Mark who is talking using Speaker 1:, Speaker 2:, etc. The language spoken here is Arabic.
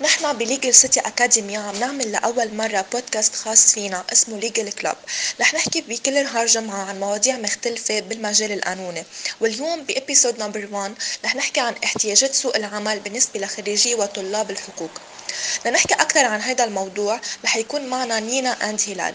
Speaker 1: نحن ب Legal City Academy عم نعمل لأول مرة بودكاست خاص فينا اسمه Legal Club. رح نحكي بكل نهار جمعة عن مواضيع مختلفة بالمجال القانوني. واليوم ب episode number 1 رح نحكي عن احتياجات سوق العمل بالنسبة لخريجي وطلاب الحقوق. لنحكي أكثر عن هذا الموضوع. رح يكون معنا نينا and هلال.